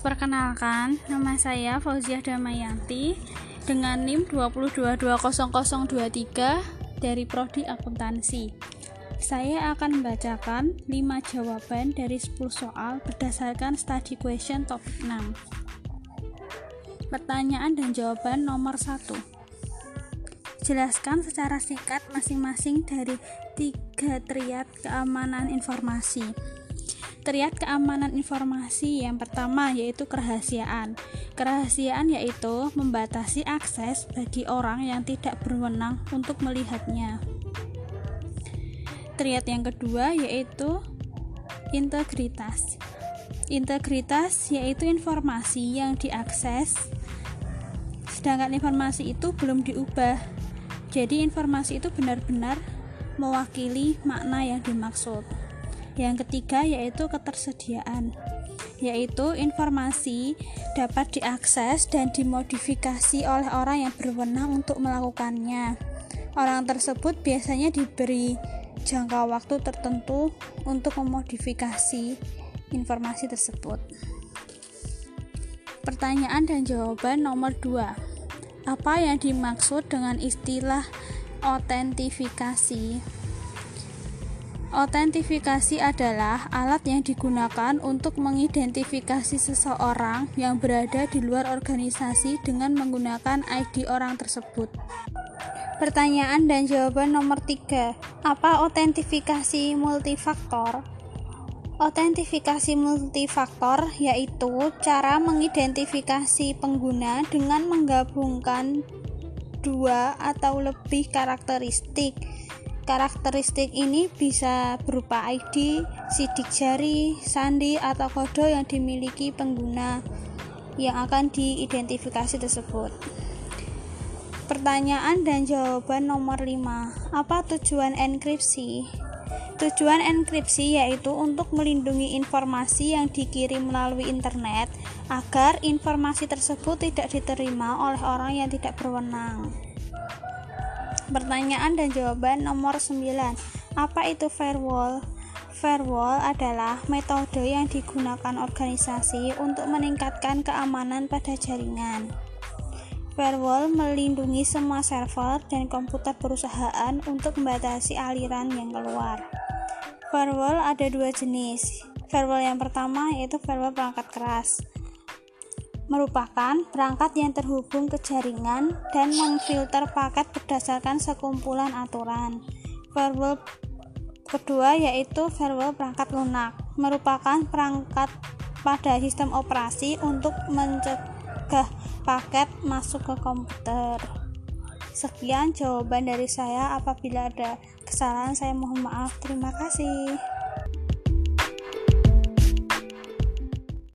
Perkenalkan, nama saya Fauziah Damayanti dengan NIM 2220023 dari Prodi Akuntansi. Saya akan membacakan 5 jawaban dari 10 soal berdasarkan study question topik 6. Pertanyaan dan jawaban nomor 1. Jelaskan secara singkat masing-masing dari tiga triad keamanan informasi. Triad keamanan informasi yang pertama yaitu kerahasiaan. Kerahasiaan yaitu membatasi akses bagi orang yang tidak berwenang untuk melihatnya. Triad yang kedua yaitu integritas. Integritas yaitu informasi yang diakses sedangkan informasi itu belum diubah. Jadi informasi itu benar-benar mewakili makna yang dimaksud. Yang ketiga yaitu ketersediaan, yaitu informasi dapat diakses dan dimodifikasi oleh orang yang berwenang untuk melakukannya. Orang tersebut biasanya diberi jangka waktu tertentu untuk memodifikasi informasi tersebut. Pertanyaan dan jawaban nomor 2. Apa yang dimaksud dengan istilah autentifikasi? Autentifikasi adalah alat yang digunakan untuk mengidentifikasi seseorang yang berada di luar organisasi dengan menggunakan ID orang tersebut. Pertanyaan dan jawaban nomor 3. Apa autentifikasi multifaktor? Autentifikasi multifaktor yaitu cara mengidentifikasi pengguna dengan menggabungkan dua atau lebih karakteristik Karakteristik ini bisa berupa ID, sidik jari, sandi, atau kode yang dimiliki pengguna yang akan diidentifikasi tersebut. Pertanyaan dan jawaban nomor 5. Apa tujuan enkripsi? Tujuan enkripsi yaitu untuk melindungi informasi yang dikirim melalui internet agar informasi tersebut tidak diterima oleh orang yang tidak berwenang. Pertanyaan dan jawaban nomor 9. Apa itu firewall? Firewall adalah metode yang digunakan organisasi untuk meningkatkan keamanan pada jaringan. Firewall melindungi semua server dan komputer perusahaan untuk membatasi aliran yang keluar. Firewall ada dua jenis. Firewall yang pertama yaitu firewall perangkat keras merupakan perangkat yang terhubung ke jaringan dan memfilter paket berdasarkan sekumpulan aturan. Firewall kedua yaitu firewall perangkat lunak, merupakan perangkat pada sistem operasi untuk mencegah paket masuk ke komputer. Sekian jawaban dari saya. Apabila ada kesalahan, saya mohon maaf. Terima kasih.